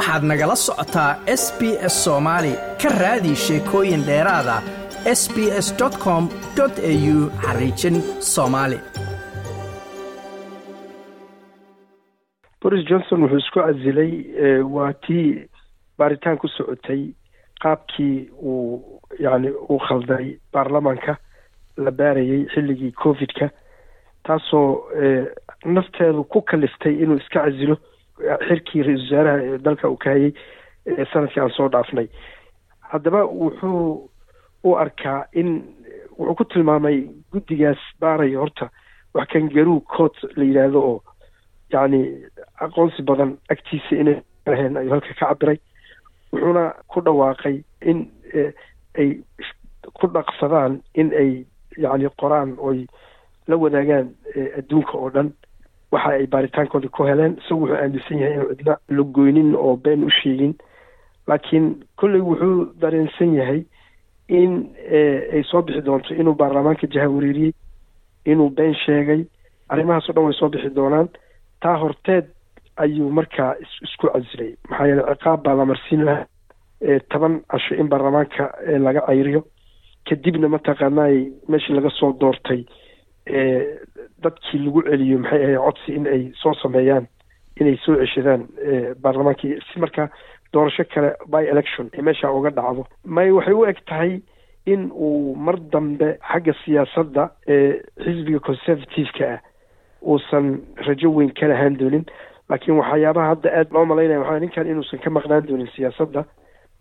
waxaad nagala socotaa s b s soomaali ka raadi sheekooyin dheeraada s b s com au xariijin soomaali boris johnson wuxuu isku casilay waa tii baaritaan ku socotay qaabkii uu yani uu khalday baarlamaanka la baarayay xilligii covid-ka taasoo nafteedu ku kaliftay inuu iska casilo xilkii ra'isul wasaaraha ee dalka uu ka hayay sannadkii aan soo dhaafnay. Haddaba wuxuu u arkaa in wuxuu ku tilmaamay guddigaas baaraya horta wax kangaruu coot la yidhaahdo oo yacni aqoonsi badan agtiisa inay lahayn ayuu halka ka cabiray wuxuuna ku dhawaaqay in ay ku dhaqsadaan in ay yacni qoraan oy la wadaagaan adduunka oo dhan waxa ay baaritaankooda ku heleen isagu wuxuu aaminsan yahay inuu cidna la goynin oo been u sheegin laakiin kolley wuxuu dareensan yahay in ay soo bixi doonto inuu baarlamaanka jahawareeriyey inuu been sheegay. Arrimahaas o dhan way soo bixi doonaan. Taa horteed ayuu markaa isku casilay maxaa yeele ciqaab baa la marsiin lahaa toban casho in baarlamaanka laga cayriyo. Kadibna mataqaanay meeshii laga soo doortay dadkii lagu celiyo maxay ahay codsi in ay soo sameeyaan inay soo ceshadaan baarlamaankii si markaa doorasho kale by election ee meesha uga dhacdo. May waxay u eg tahay in uu mar dambe xagga siyaasadda ee xisbiga conservative-ka ah uusan rajo weyn ka lahaan doonin. Laakiin waxyaabaha hadda aada loo malaynaya waxaa ninkan inuusan ka maqnaan doonin siyaasadda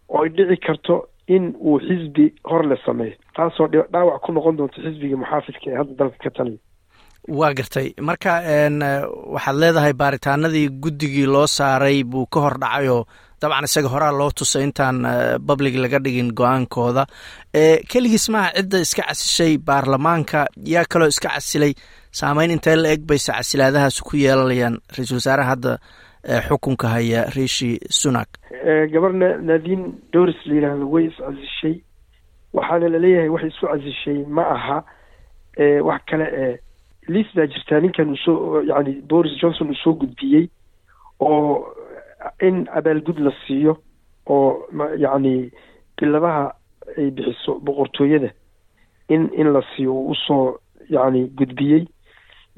oo ay dhici karto in uu xisbi hor le sameeyo. Taasoo dhaawac ku noqon doonto xisbiga muxaafidka ee hadda dalka ka taliya waa gartay. Marka waxaad leedahay baaritaanadii guddigii loo saaray buu ka hor dhacayoo dabcan isaga horaa loo tusay intaan public laga dhigin go'aankooda. Keligiis maaha cidda iska casishay baarlamaanka yaa kaloo iska casilay. Saameyn intee la eg bayse casilaadahaas ku yeelanayaan ra'iisul wasaaraha hadda xukunka haya rishi sunak. Gabar naadin doris la yidhaahdo way is casishay. Waxaana la leeyahay waxay isku casishay ma aha. Wax kale ee liis baa jirtaa ninkan uu soo yani boris johnson uu soo gudbiyey oo in abaalgud la siiyo oo yacni biladaha ay bixiso boqortooyada in in la siiyo uu u soo yacni gudbiyey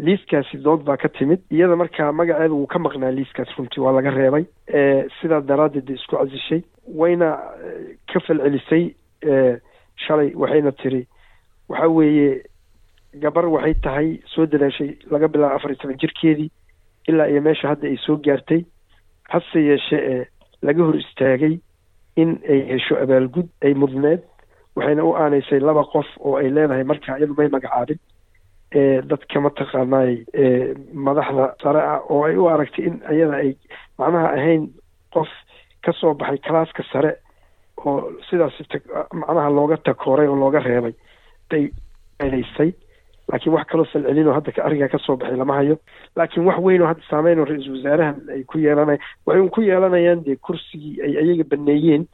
liiskaasi dood baa ka timid iyada markaa magaceeda wuu ka maqnaa liiskaas runtii waa laga reebay sidaa daraaddeed isku casishay wayna ka falcelisay shalay waxayna tiri waxa weeye gabar waxay tahay soo dadaashay laga bilaabo afar iyo toban jirkeedii ilaa iyo meesha hadda ay soo gaartay. Hase yeeshee ee laga hor istaagay in ay hesho abaalgud ay mudneed waxayna u aanaysay laba qof oo ay leedahay markaa iyadu may magacaabin. Dadka mataqaanaay madaxda sare ah oo ay u aragtay in iyada ay macnaha ahayn qof ka soo baxay kalaaska sare oo sidaas macnaha looga takooray oo looga reebay bay eedaysay laakiin wax kaloo falcelin oo hadda arigaa ka soo baxay lama hayo. Laakiin wax weyn oo hadda saameyn oo ra'iisul wasaarahan ay ku yeelanaya waxay ku yeelanayaan dee kursigii ay ayaga baneeyeen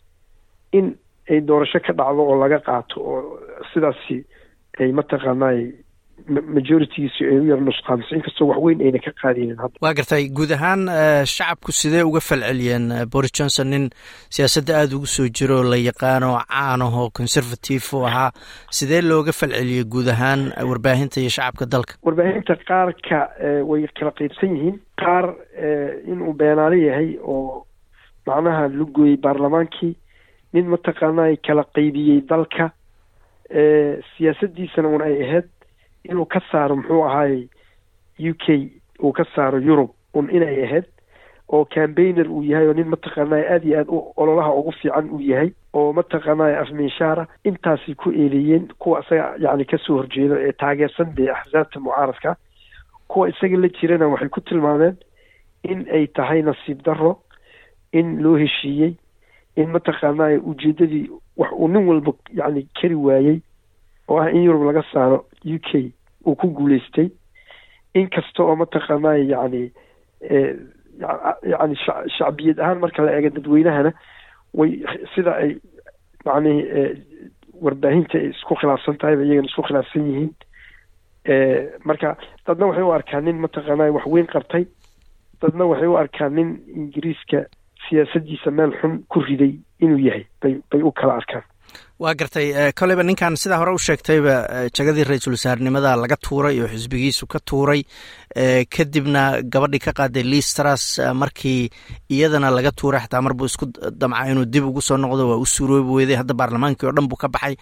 in ay doorasho ka dhacdo oo laga qaato oo sidaasi ay mataqaanay majoritigiisi ay u yar nusqaamiso inkastoo wax weyn ayna ka qaadaynin hadda. Waa gartay guud ahaan shacabku sidee uga falceliyeen boris johnson? Nin siyaasadda aada ugu soo jiro la yaqaano caanahoo conservative u ahaa. Sidee looga falceliyey guud ahaan warbaahinta iyo shacabka dalka? Warbaahinta qaarka way kala qeybsan yihiin. Qaar inuu beenaale yahay oo macnaha la gooyey baarlamaankii nin mataqaanaa kala qeybiyey dalka. Siyaasaddiisana un ay ahayd inuu ka saaro muxuu ahaayey u k uu ka saaro yurub un inay ahayd oo cambainer uu yahay oo nin mataqaanay aada iyo aada u ololaha ugu fiican uu yahay oo mataqaanay afminshaara intaasay ku eeleeyeen kuwa isaga yacni ka soo horjeedo ee taageersan dee axsaabta mucaaradka kuwa isaga la jirana waxay ku tilmaameen in ay tahay nasiib darro in loo heshiiyey in mataqaanay ujeedadii wax uu nin walba yacni kari waayey oo ah in yurub laga saaro u k uu ku guuleystay inkasta oo mataqaanay yacni yani shacbiyad ahaan marka la eego dadweynahana way sida ay macnihi warbaahinta ay isku khilaafsan tahayba iyagana isku khilaafsan yihiin marka dadna waxay u arkaan nin mataqaanaa wax weyn qabtay dadna waxay u arkaan nin ingiriiska siyaasaddiisa meel xun ku riday inuu yahay bay bay u kala arkaan waa gartay koleyba ninkan sidaa hore u sheegtayba jagadii ra'iisul wasaarnimada laga tuuray oo xisbigiisu ka tuuray kadibna gabadhii ka qaaday listras markii iyadana laga tuuray xataa mar isku damca inuu dib ugu soo noqdo waa u suuroobi weyday hadda baarlamaankii oo dhan buu ka baxay.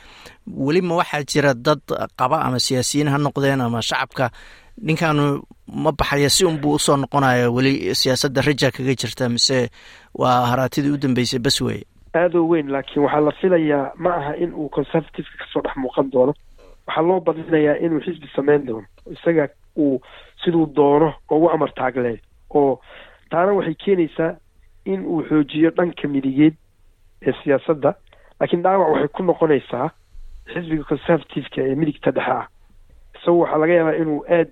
Welima waxaa jira dad qaba ama siyaasiyiin ha noqdeen ama shacabka ninkaanu ma baxaya si unbuu u soo noqonaya weli siyaasadda raja kaga jirta mise waa haraatidii u dambeysay bas weye aada oo weyn laakiin waxaa la filayaa ma aha in uu conservativeka ka soo dhex muuqan doono. Waxaa loo badinayaa inuu xisbi sameyn doono isaga uu siduu doono ugu amar taagleeyo oo taana waxay keenaysaa in uu xoojiyo dhanka midigeed ee siyaasadda. Laakiin dhaawac waxay ku noqonaysaa xisbiga conservativeka ee midigta dhexe ah. Isagu waxaa laga yaabaa inuu aad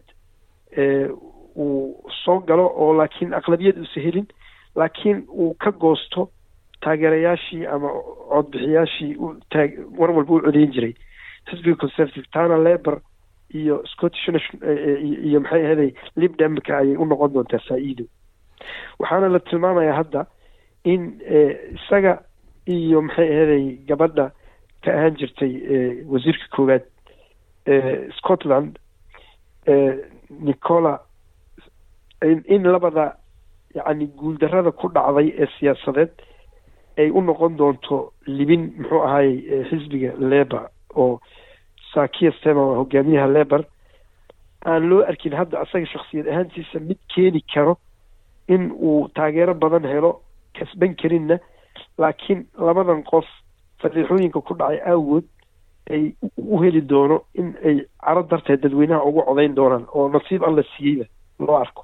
uu soo galo oo laakiin aqlabiyad uusa helin laakiin uu ka goosto taageerayaashii ama codbixiyaashii war walba u codeyn jiray. Xisbiga conservative taana lebor iyo scottish iyo maxay ahaday libdamka ayay u noqon doontaa faa-iido waxaana la tilmaamayaa hadda in isaga iyo maxay ahaday gabadha ka ahaan jirtay wasiirka koowaad scotland nicola in labada yacni guuldarada ku dhacday ee siyaasadeed ay u noqon doonto libin muxuu ahaayey xisbiga lebor oo sakiya stema hogaamiyaha lebor aan loo arkin hadda asaga shaksiyad ahaantiisa mid keeni karo in uu taageero badan helo kasban karinna laakiin labadan qof fadiixooyinka ku dhacay aawood ay u heli doono in ay caro darteed dadweynaha ugu codayn doonaan oo nasiib alla siiyeyba loo arko